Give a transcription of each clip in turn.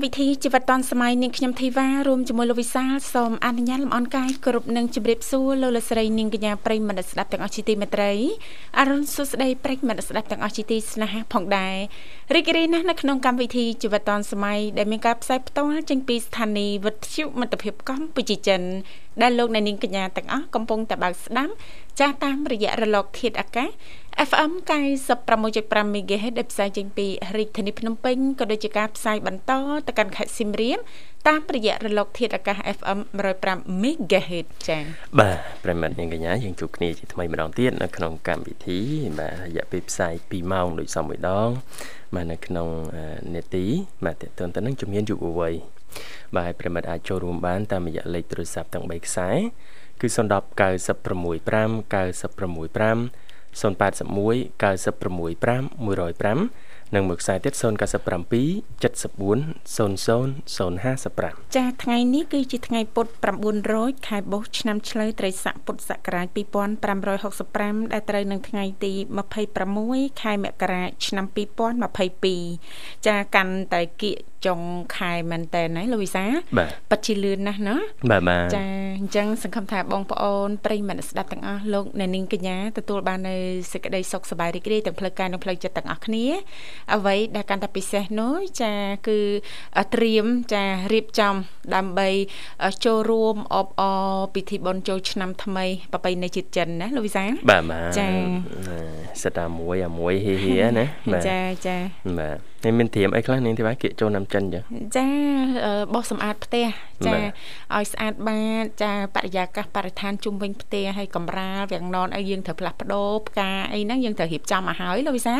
កម្មវិធីជីវិតឌွန်សម័យនាងខ្ញុំធីវ៉ារួមជាមួយលោកវិសាលសូមអនុញ្ញាតលំអរកាយគ្រប់នឹងជម្រាបសួរលោកលកស្រីនាងកញ្ញាប្រិយមិត្តស្ដាប់ទាំងអស់ជាទីមេត្រីអរុនសុស្ដីប្រិយមិត្តស្ដាប់ទាំងអស់ជាទីស្នេហាផងដែររីករាយណាស់នៅក្នុងកម្មវិធីជីវិតឌွန်សម័យដែលមានការផ្សាយផ្ទាល់ចេញពីស្ថានីយ៍វិទ្យុមិត្តភាពកម្ពុជាចិនដែលលោកអ្នកនាងកញ្ញាទាំងអស់កំពុងតែបើកស្ដាប់ចាស់តាមរយៈរលកធាតុអាកាស FM 96.5 MHz ដែលផ្សាយចេញពីរាជធានីភ្នំពេញក៏ដូចជាការផ្សាយបន្តទៅកាន់ខេត្តសៀមរាបតាមរយៈរលក ធាតុអាកាស FM 105 MHz ចា៎បាទប្រិមត្តនាងកញ្ញាយើងជួបគ្នាជាថ្មីម្ដងទៀតនៅក្នុងកម្មវិធីបាទរយៈពេលផ្សាយ2ម៉ោងដូចសមមួយដងបាទនៅក្នុងនេតិបាទតើតើទៅនឹងជំនាញយុវវ័យបាទប្រិមត្តអាចចូលរួមបានតាមរយៈលេខទូរស័ព្ទទាំង3ខ្សែគឺ010 965 965 081 965 105និងមួយខ្សែទៀត097 74 00 055ចាថ្ងៃនេះគឺជាថ្ងៃពុធ900ខែបុស្សឆ្នាំឆ្លូវត្រីស័កពុទ្ធសករាជ2565ដែលត្រូវនឹងថ្ងៃទី26ខែមករាឆ្នាំ2022ចាកាន់តែគៀក ចុងខែមែនតើណាលោកវិសាពិតជាលឿនណាស់ណាបាទបាទចាអញ្ចឹងសង្ឃឹមថាបងប្អូនប្រិយមិត្តស្ដាប់ទាំងអស់លោកអ្នកនាងកញ្ញាទទួលបាននៅសេចក្តីសុខសប្បាយរីករាយទាំងផ្លូវកាយនិងផ្លូវចិត្តទាំងអស់គ្នាអ្វីដែលកាន់តែពិសេសនោះចាគឺត្រៀមចារៀបចំដើម្បីចូលរួមអបអរពិធីបុណ្យចូលឆ្នាំថ្មីប្រពៃណីជាតិចិនណាលោកវិសាបាទបាទចាសិតតែមួយអាមួយហេហេណាចាចាបាទនេះមានត្រៀមអីខ្លះនាងទេបាទគៀកចូលឆ្នាំចិនចឹងចាបោះសម្អាតផ្ទះចាឲ្យស្អាតបាតចាបរិយាកាសបរិស្ថានជុំវិញផ្ទះឲ្យកំរាលវាំងននឲ្យយើងត្រូវផ្លាស់ប្ដូរផ្កាអីហ្នឹងយើងត្រូវរៀបចំមកហើយលោកវិសា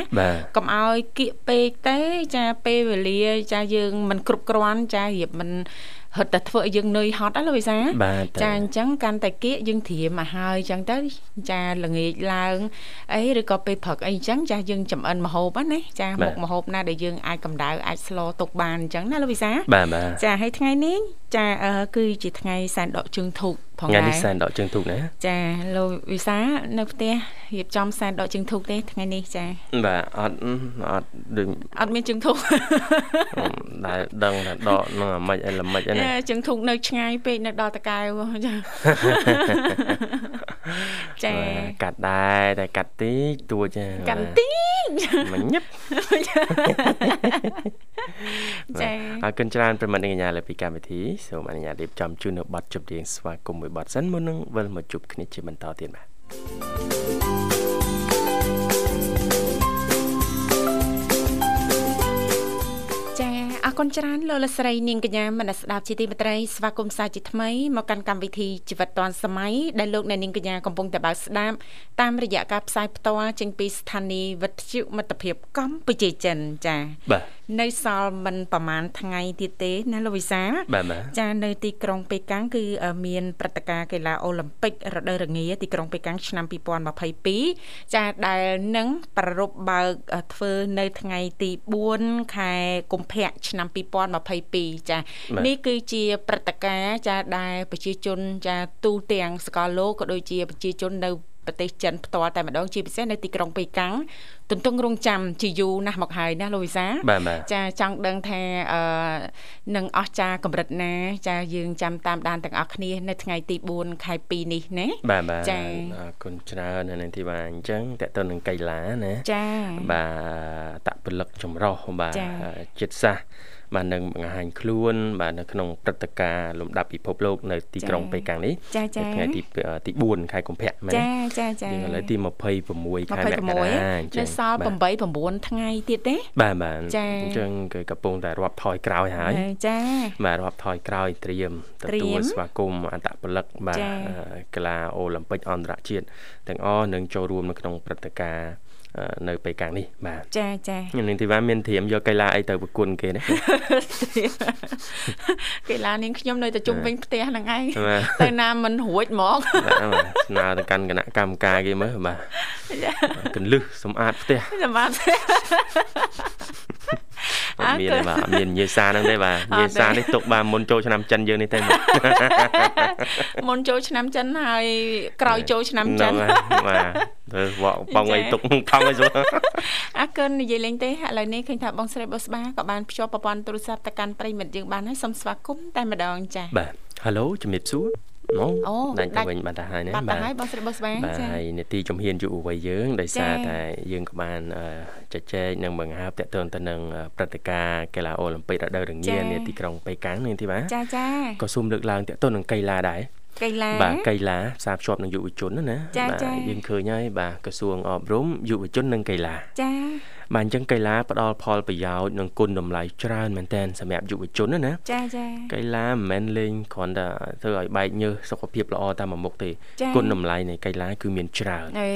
កុំឲ្យគៀកពេកទេចាពេលវេលាចាយើងមិនគ្រប់គ្រាន់ចារៀបមិន ហត់តែធ្វើឲ្យយើងនឿយហត់ណាលោកវិសាចាអញ្ចឹងកាន់តែគៀកយើងត្រៀមមកហើយអញ្ចឹងទៅចាល្ងាចឡើងអីឬក៏ពេលព្រឹកអីអញ្ចឹងចាយើងចំអិនម្ហូបណាចាមុខម្ហូបណាដែលយើងអាចកម្ដៅអាចស្លទុកបានអញ្ចឹងណាលោកវិសាចាហើយថ្ងៃនេះ ចាគឺជាថ្ងៃសែនដកជើងធូបផងដែរថ្ងៃនេះសែនដកជើងធូបណាចាលោកវិសានៅផ្ទះរៀបចំសែនដកជើងធូបទេថ្ងៃនេះចាបាទអត់អត់ដូចអត់មានជើងធូបដែលដឹងថាដកនឹងអាម៉េចអីល្មិចណាជើងធូបនៅឆ្ងាយពេកនៅដល់តកែវចាចាកាត់ដែរតែកាត់តិចតួចាកាត់តិចមិនញឹបចាអរគុណច្រើនប្រិមត្តកញ្ញាលើពីកម្មវិធីសូមអនុញ្ញាតរៀបចំជូននៅប័ណ្ណជប់រៀងស្វាគមន៍មួយប័ណ្ណសិនមុននឹងវិលមកជួបគ្នាជាបន្តទៀតបាទអរគុណច្រើនលោកលស្រីនាងកញ្ញាមនស្ដាប់ជាទីមេត្រីស្វាគមន៍សាជាថ្មីមកកាន់កម្មវិធីជីវិតឌွန်សម័យដែលលោកអ្នកនាងកញ្ញាកំពុងតែបើកស្ដាប់តាមរយៈការផ្សាយផ្ទាល់ចេញពីស្ថានីយ៍វិទ្យុមិត្តភាពកម្ពុជាចិនចា៎បាទ នៅសល់មិនប្រហែលថ្ងៃទៀតទេណាលោកវិសាចានៅទីក្រុងប៉េកាំងគឺមានព្រឹត្តិការណ៍កីឡាអូឡ িম্প ិករដូវរងាទីក្រុងប៉េកាំងឆ្នាំ2022ចាដែលនឹងប្រារព្ធបើកធ្វើនៅថ្ងៃទី4ខែកុម្ភៈឆ្នាំ2022ចានេះគឺជាព្រឹត្តិការណ៍ចាដែលប្រជាជនចាទូទាំងសកលលោកក៏ដូចជាប្រជាជននៅប្រទេសចិនផ្ទាល់តែម្ដងជាពិសេសនៅទីក្រុងប៉េកាំង ទន្ទឹងរង់ចាំជាយូរណាស់មកហើយណាលោកវិសាចាចង់ដឹងថាអឺនឹងអស់ចាកម្រិតណា ចាយើងចាំតាមដានទាំងអស់គ្នានៅថ្ងៃទី4ខែ2នេះណាបាទបាទចាអរគុណច្រើននៅនឹងទីបាទអញ្ចឹងតើតើនឹងកីឡាណាចាបាទតពលិកចម្រោះបាទចិត្តសាស្ត្របាទនឹងបង្ហាញខ្លួន បាទនៅក្នុងព្រឹត្តិការណ៍លំដាប់ពិភពលោកនៅទីក្រុងប៉េកាំងនេះថ្ងៃទីទី4ខែកុម្ភៈមែនចាចាចាយើងឥឡូវទី26ខែមករាអញ្ចឹងសសល់8 9ថ្ងៃទៀតទេបាទបាទចាអញ្ចឹងគឺកំពុងតែរាប់ថយក្រោយហើយចាបាទរាប់ថយក្រោយត្រៀមទទួលស្វាគមន៍អត្តពលិកបាទកីឡាអូឡ িম্প ិកអន្តរជាតិទាំងអស់នឹងចូលរួមនៅក្នុងព្រឹត្តិការណ៍ នៅបេកាំងនេះបាទចាចានាងធីវ៉ាមានត្រៀមយកកីឡាអីទៅប្រគួនគេណាកីឡានាងខ្ញុំនៅតែជុំវិញផ្ទះហ្នឹងឯងទៅណាមិនរួចហ្មងស្នើទៅកាន់គណៈកម្មការគេមើលបាទកន្លឹះសម្អាតផ្ទះសម្អាតផ្ទះ អត់មានទេបាទអត់មានញេសាហ្នឹងទេបាទញេសានេះទុកបាទមុនចូលឆ្នាំចិនយើងនេះទេបាទមុនចូលឆ្នាំចិនហើយក្រោយចូលឆ្នាំចិនបាទទៅវកបងអីទុកខំអីសួរអរគុណនិយាយលេងទេឥឡូវនេះឃើញថាបងស្រីបុស្បាក៏បានភ្ជាប់ប្រព័ន្ធទូរស័ព្ទទៅកាន់ប្រិមិត្តយើងបានហើយសូមស្វាគមន៍តែម្ដងចា៎បាទ Halo ជំរាបសួរ អូដាច់ទៅវិញបាត់ទៅហើយណាបាទបាត់ទៅហើយបងស្រីបុស្បាចា៎ហើយនេតិជំហានយុវវ័យយើងដោយសារតែយើងក៏បានជជែកនិងបង្ហើបតាក់ទងទៅនឹងព្រឹត្តិការណ៍កីឡាអូឡ িম্প ិករដូវរងានៅទីក្រុងប៉េកាំងនេះទីបាទចាចាក៏សូមលើកឡើងតាក់ទងនឹងកីឡាដែរកីឡាបាទកីឡាផ្សារភ្ជាប់នឹងយុវជនណាបាទយើងឃើញហើយបាទក្រសួងអប់រំយុវជននិងកីឡាចា បាទអញ្ចឹងកីឡាផ្ដល់ផលប្រយោជន៍និងគុណតម្លៃច្រើនមែនតើសម្រាប់យុវជនណាចាចាកីឡាមិនមែនលេងគ្រាន់តែធ្វើឲ្យបែកញើសសុខភាពល្អតាមមុខទេគុណតម្លៃនៃកីឡាគឺមានច្រើនអេ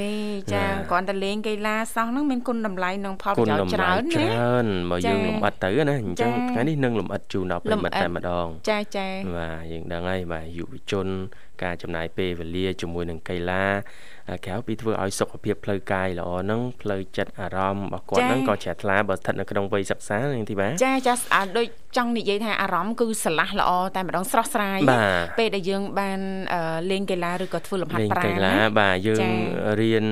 ចាគ្រាន់តែលេងកីឡាសោះហ្នឹងមានគុណតម្លៃនិងផលប្រយោជន៍ច្រើនណាច្រើនមកយើងលំអិតទៅណាអញ្ចឹងថ្ងៃនេះនឹងលំអិតជូនដល់ប្រិមិត្តតែម្ដងចាចាបាទយើងដឹងហើយបាទយុវជន ការចំណាយពេលវេលាជាមួយនឹងកីឡាក្រៅពីធ្វើឲ្យសុខភាពផ្លូវកាយល្អហ្នឹងផ្លូវចិត្តអារម្មណ៍របស់គាត់ហ្នឹងក៏ជ្រះថ្លាបើស្ថិតនៅក្នុងវ័យសិក្សានាងធីបាចាចាអាចដូច ចង់និយាយថាអារម្មណ៍គឺស្រឡះល្អតែម្ដងស្រស់ស្រាយពេលដែលយើងបានលេងកីឡាឬក៏ធ្វើលំហាត់ប្រាណកីឡាបាទយើងរៀន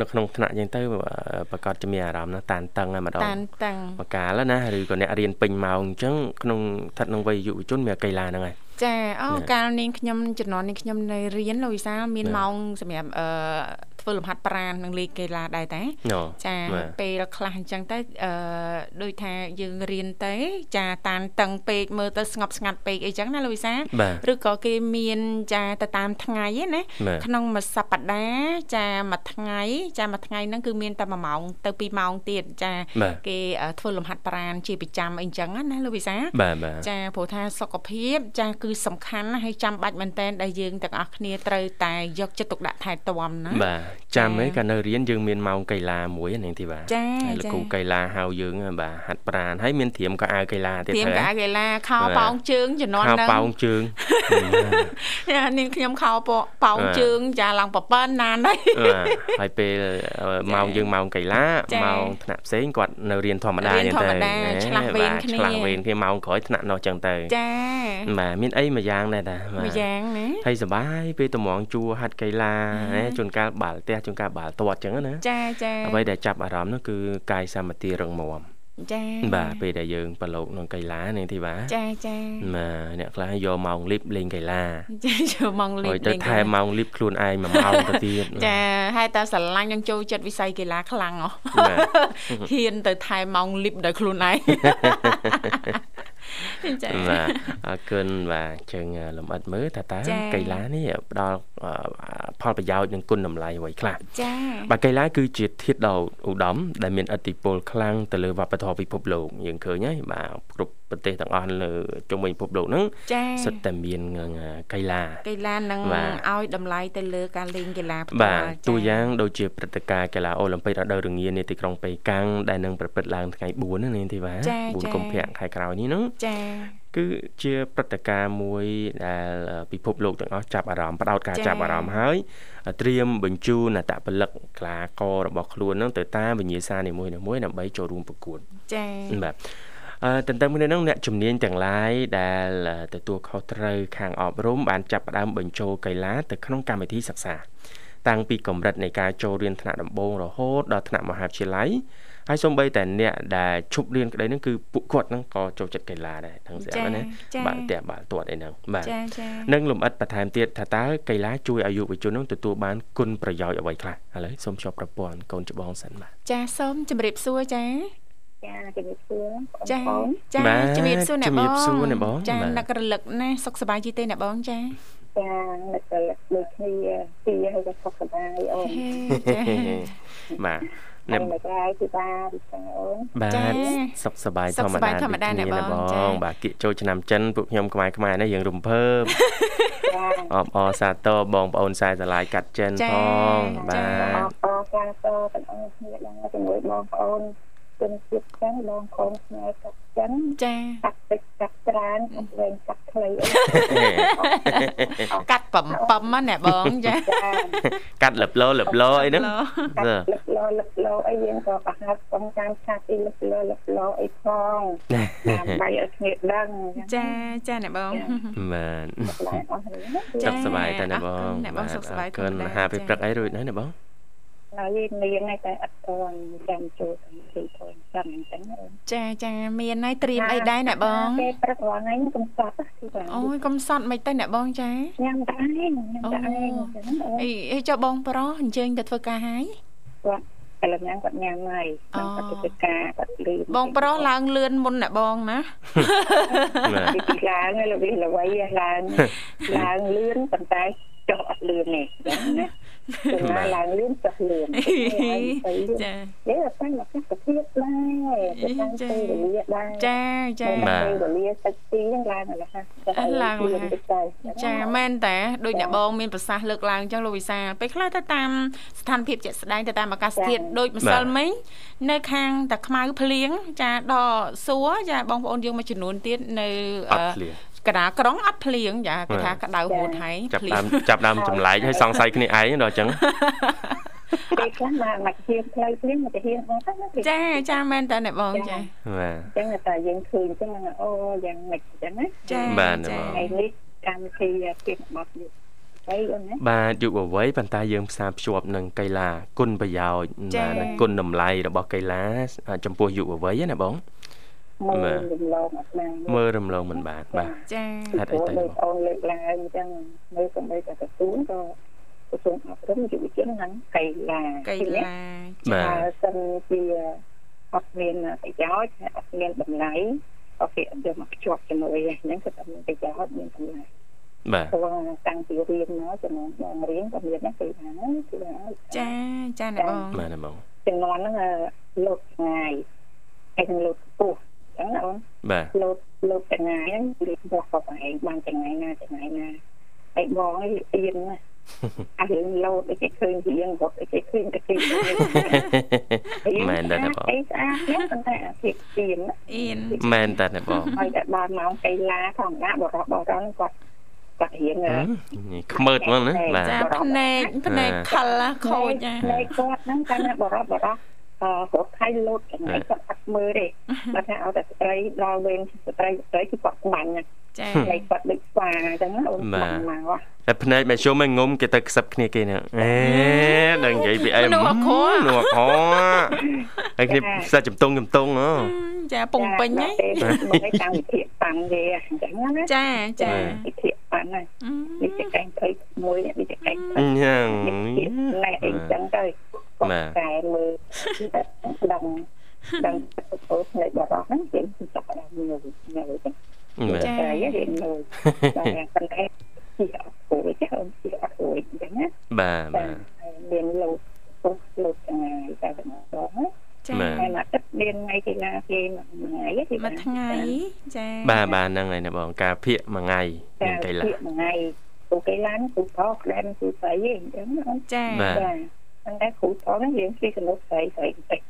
នៅក្នុងថ្នាក់យ៉ាងទៅប្រកាសជាមានអារម្មណ៍ណាតានតឹងតែម្ដងតានតឹងបកាលណាឬក៏អ្នករៀនពេញម៉ោងអញ្ចឹងក្នុងស្ថិតក្នុងវ័យយុវជនមានកីឡាហ្នឹងហើយចាអូកាលនាងខ្ញុំជំនាន់នេះខ្ញុំនៅរៀនលោកវិសាលមានម៉ោងសម្រាប់អឺ ធ្វើលំហាត់ប្រាណនិងលេងកីឡាដែរតែចាពេលខ្លះអញ្ចឹងទៅអឺដូចថាយើងរៀនទៅចាតានតឹងពេកមើលទៅស្ងប់ស្ងាត់ពេកអីចឹងណាលោកវិសាឬក៏គេមានចាទៅតាមថ្ងៃណាក្នុងមួយសប្តាហ៍ចាមួយថ្ងៃចាមួយថ្ងៃហ្នឹងគឺមានតែ1ម៉ោងទៅ2ម៉ោងទៀតចាគេធ្វើលំហាត់ប្រាណជាប្រចាំអីចឹងណាលោកវិសាចាព្រោះថាសុខភាពចាគឺសំខាន់ណាស់ហើយចាំបាច់មែនតែនដែលយើងទាំងអស់គ្នាត្រូវតែយកចិត្តទុកដាក់ថែទាំណាបាទចាំឯងកាលនៅរៀនយើងមានម៉ោងកីឡាមួយនាងធីបាចាហើយលោកគ្រូកីឡាហៅយើងបាទហាត់ប្រាណហើយមានត្រៀមកៅអៅកីឡាទៀតត្រៀមកៅអៅកីឡាខោប៉ោងជើងជំនាន់ហ្នឹងខោប៉ោងជើងនាងខ្ញុំខោប៉ោងជើងចាឡើងប្រប៉ិនណានហើយហើយពេលម៉ោងយើងម៉ោងកីឡាម៉ោងថ្នាក់ផ្សេងគាត់នៅរៀនធម្មតាចឹងទៅឆ្លាស់វេនគ្នាឆ្លាស់វេនគ្នាម៉ោងក្រោយថ្នាក់នោះចឹងទៅចាបាទមានអីមួយយ៉ាងដែរតាមួយយ៉ាងណាហើយសុបាយពេលតម្រងជួហាត់កីឡាជួនកាលបាល់ផ្ទះជួនកាលបាល់ទាត់ចឹងណាចាចាអ្វីដែលចាប់អារម្មណ៍នោះគឺកាយសម្បទារឹងមាំចាបាទពេលដែលយើងប្រឡូកក្នុងកីឡានេះទីបាទចាចាបាទអ្នកខ្លះយកម៉ោងលីបលេងកីឡាចាយកម៉ោងលីបលេងទៅថែម៉ោងលីបខ្លួនឯងមួយម៉ោងទៅទៀតចាហើយតើស្រឡាញ់នឹងចូលចិត្តវិស័យកីឡាខ្លាំងហ៎ហ៊ានទៅថែម៉ោងលីបដោយខ្លួនឯង ចាបាទអរគុណបាទជើងលំអិតមើលថាតើកីឡានេះផ្ដល់ផលប្រយោជន៍និងគុណតម្លៃអ្វីខ្លះចាបាទកីឡាគឺជាធាតុដ៏ឧត្តមដែលមានឥទ្ធិពលខ្លាំងទៅលើវប្បធម៌ពិភពលោកយើងឃើញហើយបាទគ្រប់ប្រទេសទាំងអស់លើជុំវិញពិភពលោកហ្នឹងសុទ្ធតែមានកីឡាកីឡានឹងឲ្យតម្លៃទៅលើការលេងកីឡាផ្ទាល់បាទតួយ៉ាងដូចជាព្រឹត្តិការណ៍កីឡាអូឡ িম্প ិករដូវរងានាទីក្រុងប៉េកាំងដែលនឹងប្រព្រឹត្តឡើងថ្ងៃ4នេះទេបាទ4កុម្ភៈខែក្រោយនេះហ្នឹងចាគឺជាព្រឹត្តិការណ៍មួយដែលពិភពលោកទាំងអស់ចាប់អារម្មណ៍បដោតការចាប់អារម្មណ៍ហើយត្រៀមបញ្ជូនអតពលិកក្លាកររបស់ខ្លួននឹងទៅតាមវិញ្ញាសានីមួយៗដើម្បីចូលរួមប្រកួតចា៎បាទអឺទន្ទឹមគ្នានឹងអ្នកជំនាញទាំងឡាយដែលទទួលខុសត្រូវខាងអប់រំបានចាប់ផ្ដើមបញ្ចូលកីឡាទៅក្នុងកម្មវិធីសិក្សា តាំងពីកម្រិតនៃការចូលរៀនថ្នាក់ដំបូងរហូតដល់ថ្នាក់មហាវិទ្យាល័យ ហើយសូម្បីតែអ្នកដែលឈប់រៀនក្តីហ្នឹងគឺពួកគាត់ហ្នឹងក៏ចូលចិត្តកីឡាដែរទាំងស្រាប់ណាបាល់ទះបាល់ទាត់អីហ្នឹងបាទនឹងលំអិតបន្ថែមទៀតថាតើកីឡាជួយឲ្យយុវជនហ្នឹងទទួលបានគុណប្រយោជន៍អ្វីខ្លះឥឡូវសូមជួបប្រព័ន្ធកូនច្បងសិនបាទចាសូមជម្រាបសួរចាចាជំរាបសួរចាចាជំរាបសួរអ្នកបងជំរាបសួរអ្នកបងចានឹករលឹកណាសុខសប្បាយជីទេអ្នកបងចាចានឹករលឹកដូចគ្នាពីហើយក៏សុខសប្បាយអូនបាទ អ្នកមកក្រៅគឺបាទអូនបាទសុខសប្បាយធម្មតាធម្មតាអ្នកបងបាទគៀកចូលឆ្នាំចិនពួកខ្ញុំខ្មែរខ្មែរនេះយើងរំភើបអបអសាទរបងប្អូនខ្សែស្រឡាយកាត់ចិនផងបាទអបអសាទរទាំងអស់គ្នាដល់ជាមួយបងប្អូន គុណជាតិចឹងបងកូនស្នេហ៍កាត់ចឹងចាកាត់តិចកាត់ច្រើនកាត់វែងកាត់ខ្លីកាត់បំពំណាបងចាកាត់លឹបលោលឹបលោអីហ្នឹងលឹបលោលឹបលោអីយើងក៏ប្រហែលកំចាងឆាតអីលឹបលោលឹបលោអីផងដើម្បីឲ្យគ្នាដឹងចាចាអ្នកបងបាទសុខសប្បាយតើអ្នកបងអ្នកបងសុខសប្បាយគុណហាពេលព្រឹកអីរួចហើយអ្នកបងហើយនាងតែអត់ទាន់ចាំចូល កម្មវិធីផងចាំអញ្ចឹងចាចាមានហើយត្រៀមអីដែរអ្នកបងពេលព្រឹករាល់ថ្ងៃកំសត់គឺបាទអូយកំសត់មិនទៅអ្នកបងចាញ៉ាំតែឯងញ៉ាំតែឯងអញ្ចឹងអីអីចុះបងប្រុសអញ្ជើញទៅធ្វើការហើយគាត់ឥឡូវញ៉ាំគាត់ញ៉ាំហើយគាត់ទៅធ្វើការគាត់លឿនបងប្រុសឡើងលឿនមុនអ្នកបងណាពីឡើងហើយល្វីល្វីឡើងឡើងលឿនប៉ុន្តែចុះអត់លឿនទេណា ណាឡើងលឿនចុះលឿនចានេះអត់តែមកកាសភាពដែរទៅតាមពេលវេលាដែរចាចាពេលវេលាសាច់ទីហ្នឹងឡើងរហ័សឡើងរហ័សចាមែនតាដូចអ្នកបងមានប្រសាសន៍លើកឡើងអញ្ចឹងលោកវិសាពេលខ្លះទៅតាមស្ថានភាពជាក់ស្ដែងទៅតាមអាកាសធាតុដូចម្សិលមិញនៅខាងតាខ្មៅភ្លៀងចាដល់សួរចាបងប្អូនយើងមួយចំនួនទៀតនៅ កដាក្រុងអត់ភ្លៀងចាគេថាក្តៅហួតហើយចាប់ដើមចាប់ដើមចម្លែកហើយសង្ស័យគ្នាឯងដល់អញ្ចឹងពេលខ្លះមកមកហៀងផ្លូវភ្លៀងមកទៅហៀងបងទៅចាចាមែនតើអ្នកបងចាបាទអញ្ចឹងតែយើងឃើញអញ្ចឹងអូយ៉ាងម៉េចអញ្ចឹងណាចាបាទបងថ្ងៃនេះកម្មវិធីពីបត់យុបាទយុវវ័យប៉ុន្តែយើងផ្សារភ្ជាប់នឹងកីឡាគុណប្រយោជន៍បាទនិងគុណតម្លៃរបស់កីឡាចំពោះយុវវ័យណាបង មើលរំលងអត់បានមើលរំលងមិនបានបាទចាហេតុអីទៅអូនលើកឡើងអញ្ចឹងនៅសំបីតែទទួលក៏ក្រសួងអប់រំយុវជនហ្នឹងកីឡាកីឡាចាសិនជាអត់មានប្រយោជន៍អត់មានតម្លៃក៏គេអត់យកមកភ្ជាប់ជាមួយហ្នឹងគឺតែមានប្រយោជន៍មានតម្លៃបាទព្រោះតាំងពីរៀនមកចំណងបងរៀនក៏មានដែរគឺថាគឺចាចាអ្នកបងបាទអ្នកបងចំណងហ្នឹងលោកថ្ងៃឯងលោកពោះ ចឹងណាអូនបាទលោកលោកថ្ងៃហ្នឹងលេខរបស់គាត់ឯងបានថ្ងៃណាថ្ងៃណាឯបងឯងអៀនណាអារឿងលោតគេឃើញរៀងគាត់គេឃើញតែគេមែនតែបងអីស្អាតហ្នឹងប៉ុន្តែអាភាពទៀនអៀនមែនតែបងហើយតែបានម៉ោងកីឡាធម្មតាបរោះបរោះហ្នឹងគាត់គាត់រៀងខ្មើតហ្មងណាបាទចាភ្នែកភ្នែកខលខូចចាភ្នែកគាត់ហ្នឹងតែបរោះបរោះអឺ ស្រុកថៃលោតចំណៃគាត់អត់មើលទេបើថាឲ្យតែស្ត្រីដល់វេនស្ត្រីស្ត្រីគឺគាត់បាញ់ចាថ្ងៃគាត់ដូចស្វាអញ្ចឹងអូនបាញ់មកតែភ្នែកមកជុំឲ្យងុំគេទៅខ្សឹបគ្នាគេហ្នឹងអេដល់និយាយពីអីនោះអខនោះអខហើយគ្នាសាច់ចំតុងចំតុងអូចាពងពេញហ៎មកកម្មវិធីប៉ាំងគេអញ្ចឹងណាចាចាវិធីប៉ាំងហ្នឹងនេះជាកែងព្រៃមួយនេះជាកែងអញ្ចឹងណែអីចឹងទៅ បាទតែមើលដឹងដឹងទៅផ្នែកបរោះហ្នឹងគេចាប់ដើមមើលមើលចឹងចាតែរៀនមើលតែប៉ុន្តែជាអត់គួរទេអូនជាអត់គួរអញ្ចឹងណាបាទបាទមានលោកពុះលោកថ្ងៃតែម្ដងណាចា៎ហើយមកទឹកមានថ្ងៃកីឡាគេមួយថ្ងៃទេមួយថ្ងៃចា៎បាទបាទហ្នឹងហើយណាបងការភាកមួយថ្ងៃមានកីឡាភាកមួយថ្ងៃគូកីឡាគូថោក្លែនគូស្អីអញ្ចឹងចា៎បាទ ហ្នឹងដែរគ្រូថោហ្នឹងយើងពីកណ្ដោស្រីស្រីបន្តិច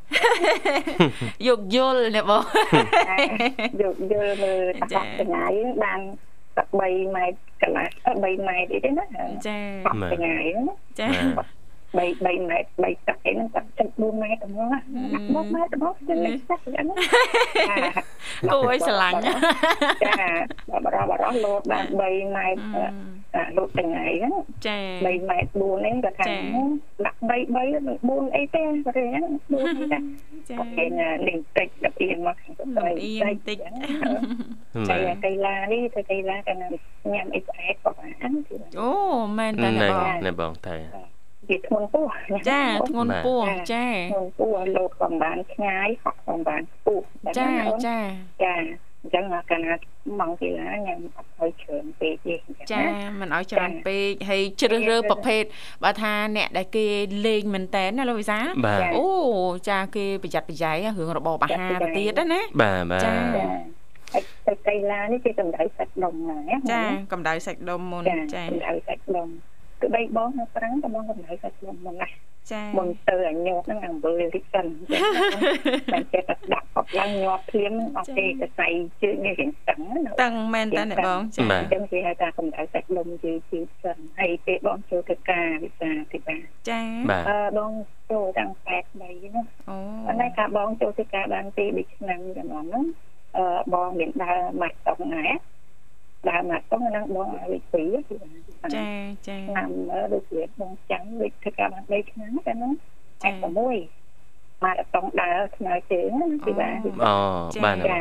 យកយល់ណាបងយកយល់មើលតាថ្ងៃបានតែ3ម៉ែត្រកន្លះ3ម៉ែត្រអីទេណាចាថ្ងៃហ្នឹងចា 3 3ម៉ែត្រ3ទឹកអីហ្នឹងតែ4ម៉ែត្រហ្មងណា4ម៉ែត្រហ្មងទៅលេខសាក់យ៉ាងហ្នឹងគួរឲ្យស្រឡាញ់ចាបរោះបរោះលោតបាន3ម៉ែត្រអាលោកថ្ងៃហ្នឹងចា3ម៉ែត្រ4ហ្នឹងគាត់ថាដាក់3 3 4អីទេគាត់ហ្នឹង4អីដែរចាគេលេងតិចដល់អៀនមកខាងទៅអៀនតិចចាកីឡានេះទៅកីឡាកាលញ៉ាំអីស្អែកក៏បានអូមែនតើបងណែបងតែ ជាធ្ងន់ពោះចាធ្ងន់ពោះចាធ្ងន់ពោះលោកក៏បានឆ្ងាយហក់ក៏បានពោះចាចាចាអចឹងកាលណាម៉ងកីឡាញ៉ាំអត់ឲ្យច្រើនពេកទេចាមិនឲ្យច្រើនពេកហើយជ្រើសរើសប្រភេទបើថាអ្នកដែលគេលេងមែនតែនណាលោកវិសាអូចាគេប្រយ័ត្នប្រយែងរឿងរបបអាហារទៅទៀតណាបាទបាទចាទៅកីឡានេះគេកម្ដៅសាច់ដុំណាចាកម្ដៅសាច់ដុំមុនចាកម្ដៅសាច់ដុំ គឺបីបងនៅប្រាំងក៏បងកម្ដៅសាច់ដុំមុនណាចាមុនទៅឲ្យញាប់ហ្នឹងអំបិលរីកសិនតែចេះតែដាក់អត់ឡើងញាប់ភ្លាមអត់ទេទៅស្អីជើងនេះរៀងតឹងតឹងមែនតើអ្នកបងចាអញ្ចឹងគេហៅថាកម្ដៅសាច់ដុំជើងជើងសិនហើយពេលបងចូលទៅការវិសាទីបាទចាអឺបងចូលតាំង8បីណាអូប៉ុន្តែការបងចូលទៅការបានពី2ឆ្នាំកន្លងហ្នឹងអឺបងមានដើរម៉ាត់តុងណា ដើរម៉ាត់តុងហ្នឹងបងឲ្យវិធីចាចាឆ្នាំដូចជាបងចាំដូចធ្វើការបាន3ឆ្នាំតែហ្នឹងតែ6ម៉ារ៉ាតុងដើរថ្មើរជើងណាពីបាទអូបាទចា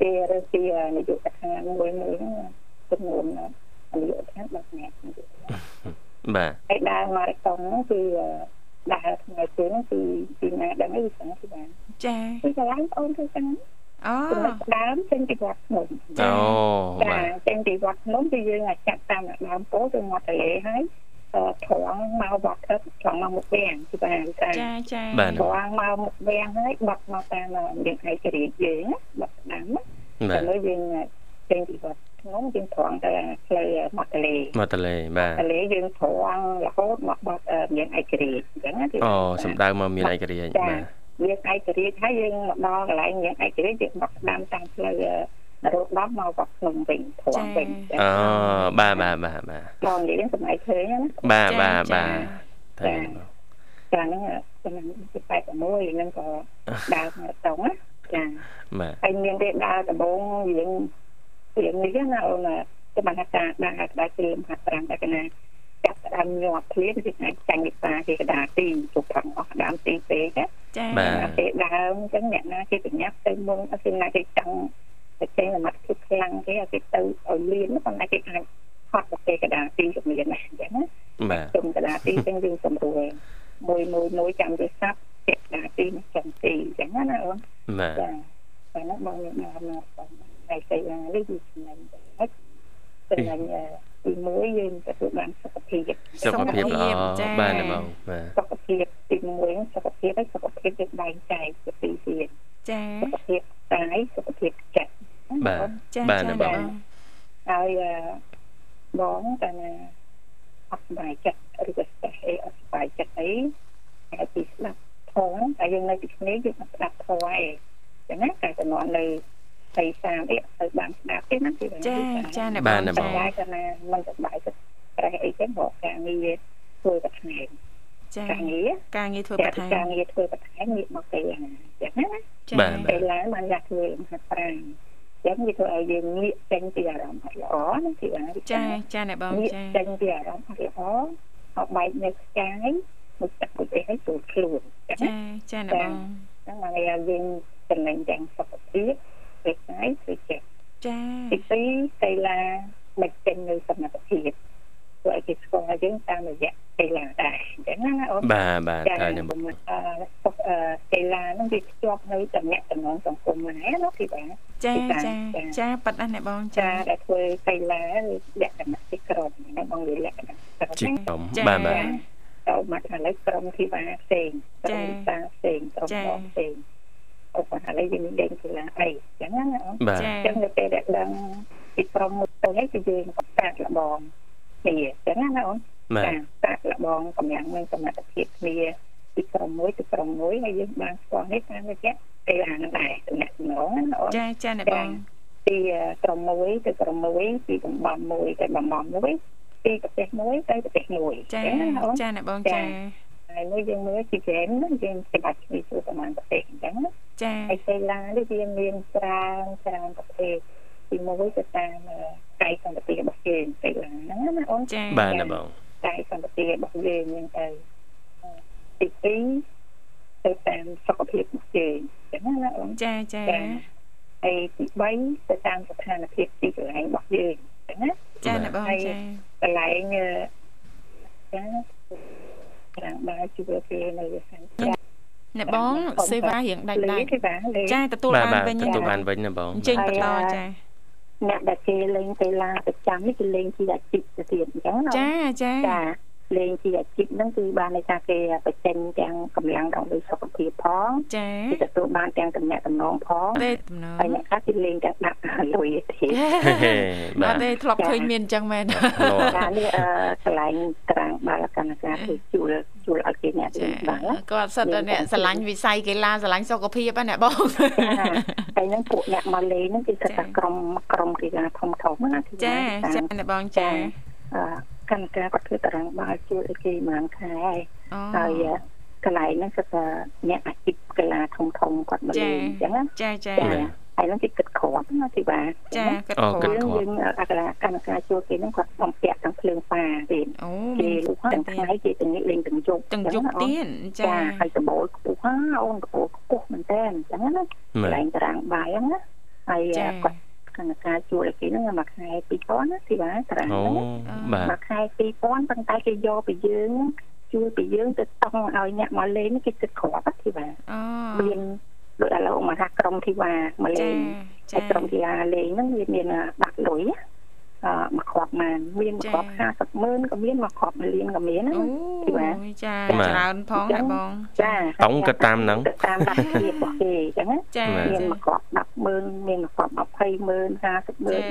ពីរើសពីនាយកដ្ឋានមួយមួយហ្នឹងចំនួននាយកដ្ឋាន10នាក់បាទហើយដើរម៉ារ៉ាតុងហ្នឹងគឺដើរថ្មើរជើងគឺពីណាដឹងអីស្អាតពីបាទចាគឺកន្លែងបងធ្វើចឹងអូ ចំណុចដើមចេញពីវត្តភ្នំអូចាចេញពីវត្តភ្នំគឺយើងអាចចាត់តាមដើមពោធិ៍ទៅមាត់ទន្លេហើយត្រង់មកវត្តទឹកត្រង់មកមុខវាំងគឺបានចាចាត្រង់មកមុខវាំងហើយបាត់មកតាមយើងឯករាជ្យយើងបាត់ដើមតែលើយើងចេញពីវត្តភ្នំយើងត្រង់ទៅផ្លូវមាត់ទន្លេមាត់ទន្លេបាទទន្លេយើងត្រង់រហូតមកបាត់មានឯករាជ្យអញ្ចឹងអូសំដៅមកមានឯករាជ្យបាទ យើងឯករាជ្យហើយយើងមកដល់កន្លែងយើងឯករាជ្យយើងមកស្ដាំតាមផ្លូវរត់ដល់មកវត្តភ្នំវិញធំវិញអូបាទបាទបាទបាទបងនិយាយសម័យឃើញណាបាទបាទបាទតែចាហ្នឹងឆ្នាំ86ហ្នឹងក៏ដើរមកតង់ណាចាបាទហើយមានទេដើរដំបងយើងយើងនេះណាអូនទៅបានថាដើរដើរគ្រាមហាត់ប្រាំងតែកណា ចាប់ដើមញាប់ភ្លាមគឺអាចចាញ់វិសាគេកដាទីជប់ផងអស់ដើមទីពេកចាបាទពេលដើមអញ្ចឹងអ្នកណាគេបញ្ញាប់ទៅមុនអត់គេណាគេចង់ទៅចេញសមត្ថភាពខ្លាំងគេឲ្យគេទៅឲ្យលៀនប៉ុន្តែគេអាចហត់ទៅកដាទីជំនាញណាអញ្ចឹងណាបាទជុំកដាទីទាំងយើងសម្រួលមួយមួយមួយចាំទៅសាប់ចេះកដាទីនេះចំទីអញ្ចឹងណាអូនបាទចាតែនោះបងមានដើមមកតែគេនេះគឺចំណេញទៅចំណេញ ទី1យើងទទួលបានសុខភាពសុខភាពល្អបាទបងបាទសុខភាពទី1សុខភាពហើយសុខភាពយើងបែងចែកទៅពីរទៀតចាសុខភាពកាយសុខភាពចិត្តបាទចាបាទបងហើយបងតែណាអត់ស្បាយចិត្តឬក៏ស្ទះអីអត់ស្បាយចិត្តអីហើយពីស្ដាប់ធម៌តែយើងនៅទីនេះយើងអត់ស្ដាប់ធម៌ឯងចឹងណាតែតំណនៅ ស្អីសាមអីទៅបានស្ដាប់ទេណាចាចាអ្នកបងចាកាលណាមិនសប្បាយចិត្តប្រេះអីចឹងរកការងារធ្វើបន្ថែមចាការងារការងារធ្វើបន្ថែមការងារធ្វើបន្ថែមងាកមកពេលណាចឹងណាចាពេលឡើងបានយ៉ាធ្វើលំហាត់ប្រាណចឹងវាធ្វើឲ្យយើងងាកចេញពីអារម្មណ៍ល្អណាទីបានចាចាអ្នកបងចាចេញពីអារម្មណ៍ល្អអត់បែកនៅខ្ចាយមុខទឹកមុខអីឲ្យចូលខ្លួនចាចាអ្នកបងហ្នឹងមកយើងចំណេញទាំងសុខភាព ពេលថ្ងៃគឺចិត្តចាទីពីរកីឡាមិនចេញនៅសមត្ថភាពធ្វើឲ្យគេស្គាល់យើងតាមរយៈកីឡាដែរអញ្ចឹងណាអូនបាទបាទតែខ្ញុំអឺកីឡាហ្នឹងវាភ្ជាប់នៅតំណែងតំណងសង្គមណាណាទីបាទចាចាចាប៉ាត់ណាស់អ្នកបងចាដែលធ្វើកីឡាលក្ខណៈទីក្រុមណាបងវាលក្ខណៈក្រុមជាក្រុមបាទបាទទៅមកឥឡូវក្រុមទីបាទផ្សេងក្រុមតាផ្សេងក្រុមបងផ្សេង អូគាត់ឥឡូវយើងលេងកីឡាអីចឹងណាអូនចឹងនៅពេលដែលដឹងពីក្រុមទៅហើយគឺយើងកាត់លបងគ្នាចឹងណាអូនកាត់លបងកម្លាំងនិងសមត្ថភាពគ្នាពីក្រុមមួយទៅក្រុមមួយហើយយើងបានស្គាល់នេះតាមរយៈកីឡាហ្នឹងដែរតំណែងណាអូនចាចាអ្នកបងពីក្រុមមួយទៅក្រុមមួយពីតំបន់មួយទៅតំបន់មួយពីប្រទេសមួយទៅប្រទេសមួយចាចាអ្នកបងចា ហើយមួយយើងមើលពីហ្គេមហ្នឹងយើងច្បាច់គ្នាចូលប្រហែលប្រទេសអញ្ចឹងណាចាហើយកីឡានេះវាមានច្រើនច្រើនប្រភេទទីមួយទៅតាមកាយសម្បត្តិរបស់យើងកីឡាហ្នឹងណាអូនចាបាទណាបងកាយសម្បត្តិរបស់យើងហ្នឹងទៅទី2ទៅតាមសុខភាពរបស់យើងអញ្ចឹងណាអូនចាចាហើយទី3ទៅតាមស្ថានភាពទីកន្លែងរបស់យើងអញ្ចឹងណាចាណាបងចាកន្លែងចា ខាងបាយជីវភាពនៅវិស័យអ្នកបងសេវារៀងដាច់ដាច់ចាទទួលបានវិញទទួលបានវិញណាបងចេញបន្តចាអ្នកដែលគេលេងកីឡាប្រចាំនេះគេលេងជាអាជីពទៅទៀតអញ្ចឹងចាចាចា លេងជាអាជីពហ្នឹងគឺបានន័យថាគេបញ្ចេញទាំងកម្លាំងដល់សុខភាពផងចាគេទទួលបានទាំងតំណែងតំណងផងទេតំណងហើយអ្នកខ្លះគេលេងតែដាក់លុយទេបាទទេធ្លាប់ឃើញមានអញ្ចឹងមែនចានេះអឺកន្លែងត្រាំងបាល់កម្មការគឺជួលជួលឲ្យគេអ្នកលេងបាល់គាត់សិតតែអ្នកស្រឡាញ់វិស័យកីឡាស្រឡាញ់សុខភាពណាអ្នកបងហើយហ្នឹងពួកអ្នកមកលេងហ្នឹងគឺគាត់ថាក្រុមក្រុមកីឡាធំធំណាចាចាអ្នកបងចា អឺកម្មការគាត់ធ្វើតារាងបាល់ជួលឲ្យគេមួយខែហើយកន្លែងហ្នឹងគឺថាអ្នកអាជីពកីឡាធំធំគាត់មកលេងអញ្ចឹងចាចាហើយនឹងគេគិតគ្រាប់ណាទីបាចាគិតគ្រាប់យើងអក្សរកម្មការជួលគេហ្នឹងគាត់បំពាក់ទាំងភ្លើងប៉ាទៀតគេលោកទាំងថ្ងៃគេទាំងលេងទាំងយប់ទាំងយប់ទៀតចាហើយដបូលខ្ពស់ណាអូនដបូលខ្ពស់មែនតើអញ្ចឹងណាកន្លែងតារាងបាយហ្នឹងណាហើយគាត់ កម្មការជួលគេហ្នឹងមួយខែ2000ណាទីបាតារាងហ្នឹងមួយខែ2000ប៉ុន្តែគេយកពីយើងជួលពីយើងទៅតង់ឲ្យអ្នកមកលេងគេគិតគ្រាប់ទីបាមានដូចឥឡូវមកថាក្រុមធីវ៉ាមកលេងហើយក្រុមធីវ៉ាលេងហ្នឹងវាមានបាក់លុយអឺ មកគ្រាប់បានមានមកគ្រាប់50ម៉ឺនក៏មានមកគ្រាប់លានក៏មានណាទីបាទចាច្រើនផងណាបងចាតង់ក៏តាមហ្នឹងតាមដាប់ភាពរបស់គេអញ្ចឹងណាចាមានមកគ្រាប់10ម៉ឺនមានមកគ្រាប់20ម៉ឺន50ម៉ឺន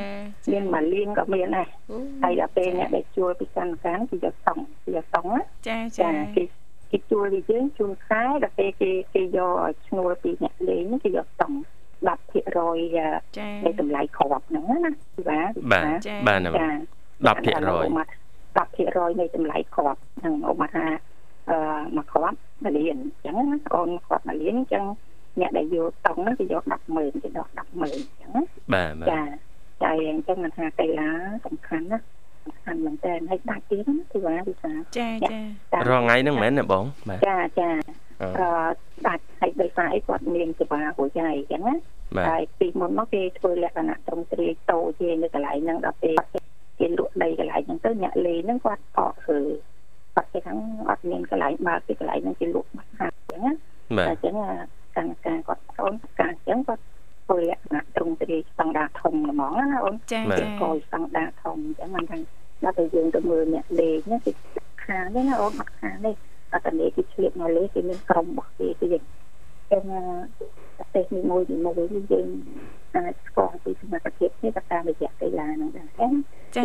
មានមួយលានក៏មានដែរហើយដល់ពេលអ្នកដែលជួលពីកម្មការគេយកតង់គេយកតង់ណាចាចាគេគេជួលពីយើងជួលខែដល់ពេលគេគេយកឈ្នួលពីអ្នកលេងគេយកតង់10%នៃតម្លៃគ្រាប់ហ្នឹងណា បាទបាទបាទ 10%10% នៃតម្លៃគ្រាប់ហ្នឹងអូមកថាអឺមកគ្រាប់មួយលានអញ្ចឹងណាអូនគ្រាប់មួយលានអញ្ចឹងអ្នកដែលយកតង់ហ្នឹងគេយក100000គេដក100000អញ្ចឹងណាបាទចាចាអញ្ចឹងមិនថាកីឡាសំខាន់ណាសំខាន់មែនតើហើយដាច់ទៀតណាគឺថាវិសាចាចារងថ្ងៃហ្នឹងមែនទេបងបាទចាចាអឺដាច់ហើយដោយសារអីគាត់មានសេវារួចហើយអញ្ចឹងណា ហើយពីមុនមកគេធ្វើលក្ខណៈត្រឹមត្រីតូចទេនៅកន្លែងហ្នឹងដល់ពេលគេលក់ដីកន្លែងហ្នឹងទៅអ្នកលេងហ្នឹងគាត់អកគឺគាត់គេថាអត់មានកន្លែងបើកពីកន្លែងហ្នឹងគេលក់បាត់ហាត់អញ្ចឹងណាអញ្ចឹងកម្មការគាត់អូនការអញ្ចឹងគាត់ធ្វើលក្ខណៈត្រង់ត្រីស្តង់ដារធំហ្មងណាអូនចាចាកយស្តង់ដារធំអញ្ចឹងមិនថាដល់ទៅយើងទៅមើលអ្នកលេងណាគេខាងនេះណាអូនអត់ខាងនេះអត់តែគេឆ្លៀតមកលេងគេមានក្រុមរបស់គេគេចឹង ប្រទេសនីមួយនីមួយនេះយើងអាចស្គាល់ពីសមត្ថភាពនេះទៅតាមរយៈកីឡាហ្នឹងដែរចា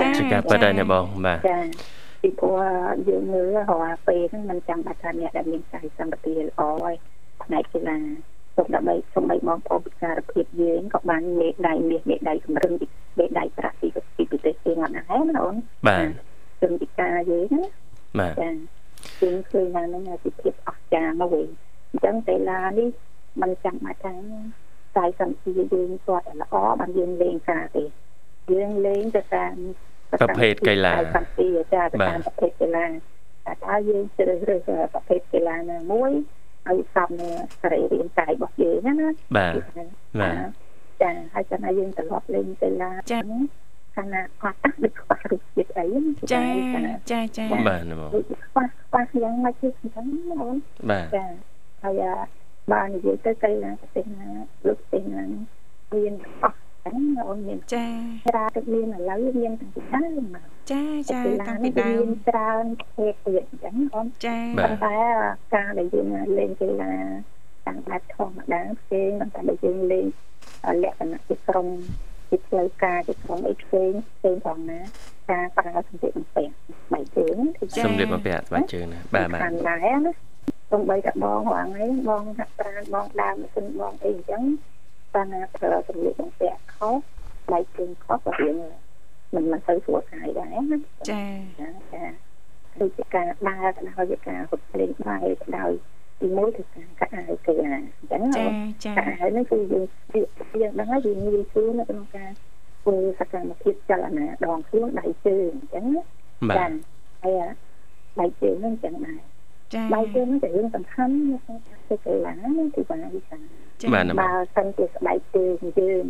ចាជាការពិតដែរណាបងបាទចាពីព្រោះយើងមើលរាល់ពេលហ្នឹងมันចាំបាច់ថាអ្នកដែលមានកាយសម្បត្តិល្អហើយផ្នែកកីឡាសូមដើម្បីសូមបីបងប្អូនពិការភាពយើងក៏បានមេដៃមាសមេដៃកម្រឹងមេដៃប្រាក់ពីពីប្រទេសគេអត់ដែរណាអូនបាទជើងពិការយើងណាបាទចាគឺឃើញថានឹងជាភាពអស្ចារ្យមកវិញអញ្ចឹងកីឡានេះ មិនចាំបាច់ថាចៃសន្តិយើងគាត់ល្អបានយើងលេងការទេយើងលេងទៅតាមប្រភេទកីឡាសន្តិចាទៅតាមប្រភេទកីឡាតែតើយើងជ្រើសរើសប្រភេទកីឡាណាមួយឲ្យសមនឹងសរីរាង្គកាយរបស់យើងណាណាបាទបាទចាហើយចាំឲ្យយើងត្រឡប់លេងកីឡាចាខាងណាអត់ដូចខ្វះរសជាតិអីចាចាចាបាទបងខ្វះខ្វះយ៉ាងម៉េចគឺអញ្ចឹងបងបាទចាហើយ បាននិយាយទៅកីឡាប្រទេសណាលោកប្រទេសណាមានអស់ហ្នឹងអូនមានចាច្រើនទៅមានឥឡូវមានតាំងពីដើមមកចាចាតាំងពីដើមមានច្រើនប្រភេទទៀតអញ្ចឹងអូនចាប៉ុន្តែការដែលយើងលេងកីឡាតាមបែបធម្មតាផ្សេងប៉ុន្តែដែលយើងលេងលក្ខណៈជាក្រុមជាផ្លូវការជាក្រុមអីផ្សេងផ្សេងផងណាការប្រើសម្ភារបំពាក់ស្បែកជើងសម្ភារបំពាក់ស្បែកជើងណាបាទបាទដែរណា សំបីតែបងរងឯងបងហាក់ប្រានបងដើមមិនបងអីអញ្ចឹងតែណាប្រើសម្លៀកបំពាក់ខុសដៃជើងខុសក៏រៀងមិនមិនទៅស្រួលកាយដែរណាចាចាដូចជាការដើរក៏ដោយជាការហត់លេងបាយក៏ដោយទីមួយគឺការកាត់អាវគេណាអញ្ចឹងចាចាកាត់អាវនេះគឺយើងយើងដឹងហើយយើងងាយស្រួលនៅក្នុងការធ្វើសកម្មភាពចលនាដងខ្លួនដៃជើងអញ្ចឹងចាហើយដៃជើងហ្នឹងអញ្ចឹងដែរ ចាដៃជើងនេះជារឿងសំខាន់នៅក្នុងការធ្វើកីឡាណាគឺបាទវិសាបាទបើសិនជាស្បែកជើងយើង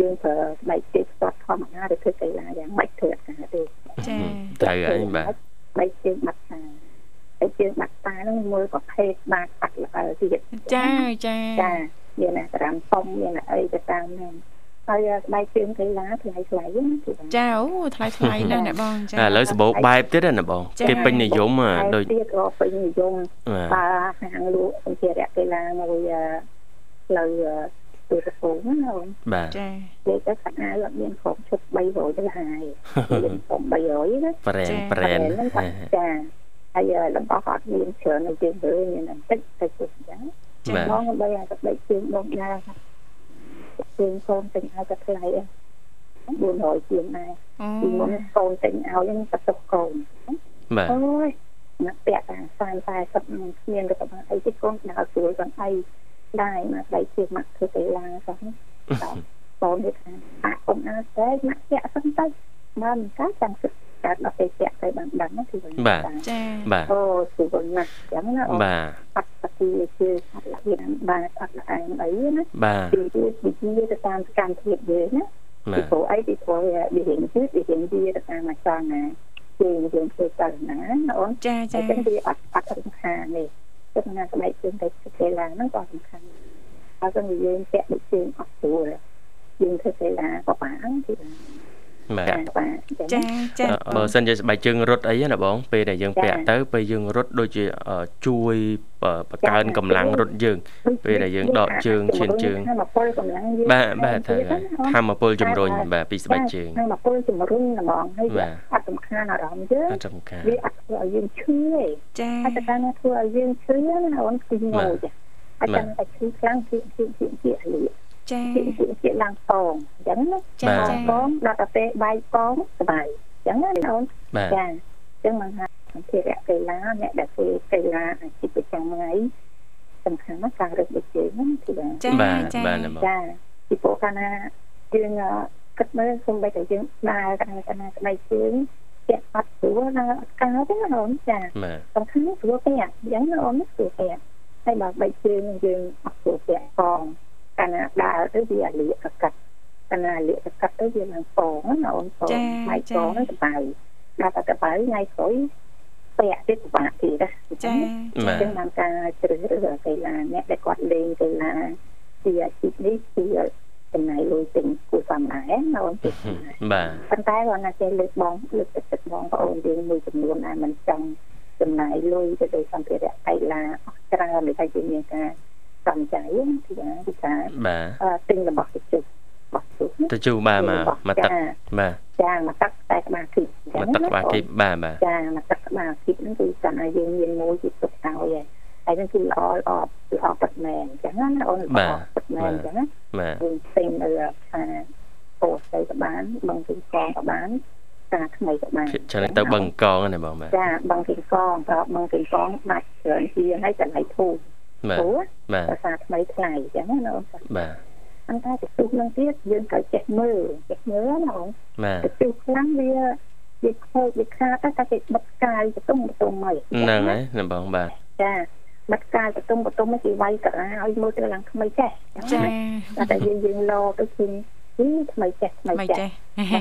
យើងប្រើស្បែកជើងស្ទាត់ធម្មតាទៅធ្វើកីឡាយ៉ាងម៉េចធ្វើអត់ការទេចាត្រូវហើយបាទស្បែកជើងបាត់ខាស្បែកជជើងបាត់តាហ្នឹងមើលប្រភេទបាត់បាត់ល្អទៀតចាចាចាមានអាក្រាមធំមានអីទៅតាមហ្នឹង ហើយស្បែកជើងកីឡាថ្លៃថ្លៃណាចាអូថ្លៃថ្លៃណាស់អ្នកបងចាឥឡូវសបោបែបទៀតណាបងគេពេញនិយមដូចទៀតក៏ពេញនិយមបើហាងលក់សម្ភារៈកីឡាមួយផ្លូវទូរស័ព្ទណាបងបាទចានិយាយទៅខណៈអត់មានគ្រប់ឈុត300ទៅហើយមានគ្រប់300ណាប្រែនប្រែនចាហើយរបស់អត់មានច្រើននៅជាងលើមានបន្តិចទៅជិះអញ្ចឹងចាបងបីឲ្យទឹកដីជាងបងដែរ ជាងកូនទិញឲ្យក៏ថ្លៃដែរ400ជាងដែរពីមុនកូនទិញឲ្យនឹងបន្ទុកកូនបាទអូយណាក់ពាក់តាម30 40គ្មានក៏បានអីទេកូនដើរស្រួលកូនអីដែរមកដៃជាមកធ្វើកីឡាសោះកូននេះថាអាកុំអើតែមកពាក់សិនទៅមកមិនកាចាំសិទ្ធ កើតដល់ពេលពាក់ទៅបានដឹងគឺវិញបាទចាបាទអូគឺវិញណាស់ចឹងណាបាទអត់ស្គាល់ជាអត់លក្ខណៈបាទអត់ឯងអីណាបាទពីវាវិជាទៅតាមសកម្មភាពយើងណាពីព្រោះអីពីព្រោះវារៀនជឿវារៀនវាទៅតាមអាចារ្យណាជាយើងធ្វើទៅណាអូនចាចាចឹងវាអត់អត់រំខាននេះទឹកណាស្បែកជើងទៅកីឡាហ្នឹងក៏សំខាន់ហើយក៏យើងពាក់ដូចជើងអត់ស្រួលយើងធ្វើកីឡាក៏បានទី បាទចាចាបើសិនជាស្បែកជើងរត់អីណាបងពេលដែលយើងពាក់ទៅពេលយើងរត់ដូចជាជួយបង្កើនកម្លាំងរត់យើង ពេលដែលយើងដកជើងឈានជើងបាទបាទថាធម្មពលជំរុញបាទពីស្បែកជើងធម្មពលជំរុញហ្មងហើយអត់សំខាន់អារម្មណ៍យើងអត់សំខាន់វាអត់ធ្វើឲ្យយើងឈឺទេចាហើយតែការធ្វើឲ្យយើងឈឺណាអូនគឺងោចាហើយចាំតែឈឺខ្លាំងជាជាជាជាលៀ ចាជាឡើងកងអញ្ចឹងណាចាកងដល់តែពេលបែកកងសុបាយអញ្ចឹងណាអូនចាអញ្ចឹងមកថាសម្ភារៈកីឡាអ្នកដែលធ្វើកីឡាអាជីពប្រចាំថ្ងៃសំខាន់ណាស់ការរឹតដូចជើងហ្នឹងគឺបាទចាចាចាពីព្រោះកាលណាយើងគិតមើលសូម្បីតែយើងដើរកាលណាកាលណាស្បែកជើងពាក់អត់ស្រួលណាអត់កើទេណាអូនចាសំខាន់ស្រួលពាក់អញ្ចឹងណាអូនស្រួលពាក់ហើយបើបែកជើងយើងអត់ស្រួលពាក់កង កាលណាដើរទៅវាលាកកាត់កាលណាលាកកាត់ទៅវាឡើងពងណាអូនពងម៉ៃពងហ្នឹងកបៅដល់តែកបៅថ្ងៃក្រោយពាក់ទៀតពិបាកទៀតចាអញ្ចឹងបានការជ្រើសរើសកីឡាអ្នកដែលគាត់លេងកីឡាជាអាជីពនេះគឺចំណាយលុយទិញគូសំដែរណាអូនបាទប៉ុន្តែគាត់ណាចេះលើកបងលើកទឹកចិត្តបងប្អូនយើងមួយចំនួនដែលមិនចង់ចំណាយលុយទៅលើសម្ភារៈកីឡាអស់ច្រើនដូចតែជាមានការ សំចៃទីណាទីថាបាទទិញរបស់ទៅជុះរបស់ជុះទៅជុះបាទមកមកទឹកបាទចាមកទឹកតែក្បាលគីបមកទឹកក្បាលគីបបាទបាទចាមកទឹកក្បាលគីបហ្នឹងគឺគាត់ឲ្យយើងមានមួយជាទុកឲ្យហើយហើយហ្នឹងគឺល្អល្អល្អប៉ិតមែនអញ្ចឹងណាអូនល្អប៉ិតមែនអញ្ចឹងណាបាទយើងទិញនៅថាពោស្ទៅក៏បានបឹងទីកងក៏បានការថ្មីក៏បានច្រើនទៅបឹងកងណាបងបាទចាបឹងទីកងក៏បឹងទីកងដាច់ច្រើនជាងហើយតម្លៃធូរ បាទបាទភាសាថ្មីថ្លៃអញ្ចឹងណាអូនបាទអន្តតែទៅទូនឹងទៀតយើងត្រូវចេះមើលចេះមើលណាអូនបាទទៅទូខ្លាំងវាវាខូចវាខាតតែគេបិទកាយបន្ទុំបន្ទុំមកហ្នឹងហើយណាបងបាទចាបិទកាយបន្ទុំបន្ទុំមកគេវាយកាឲ្យមើលទៅឡើងថ្មីចេះចាតែយើងយើងលោទៅគឺ គឺថ្មីចេះថ្មីចេះ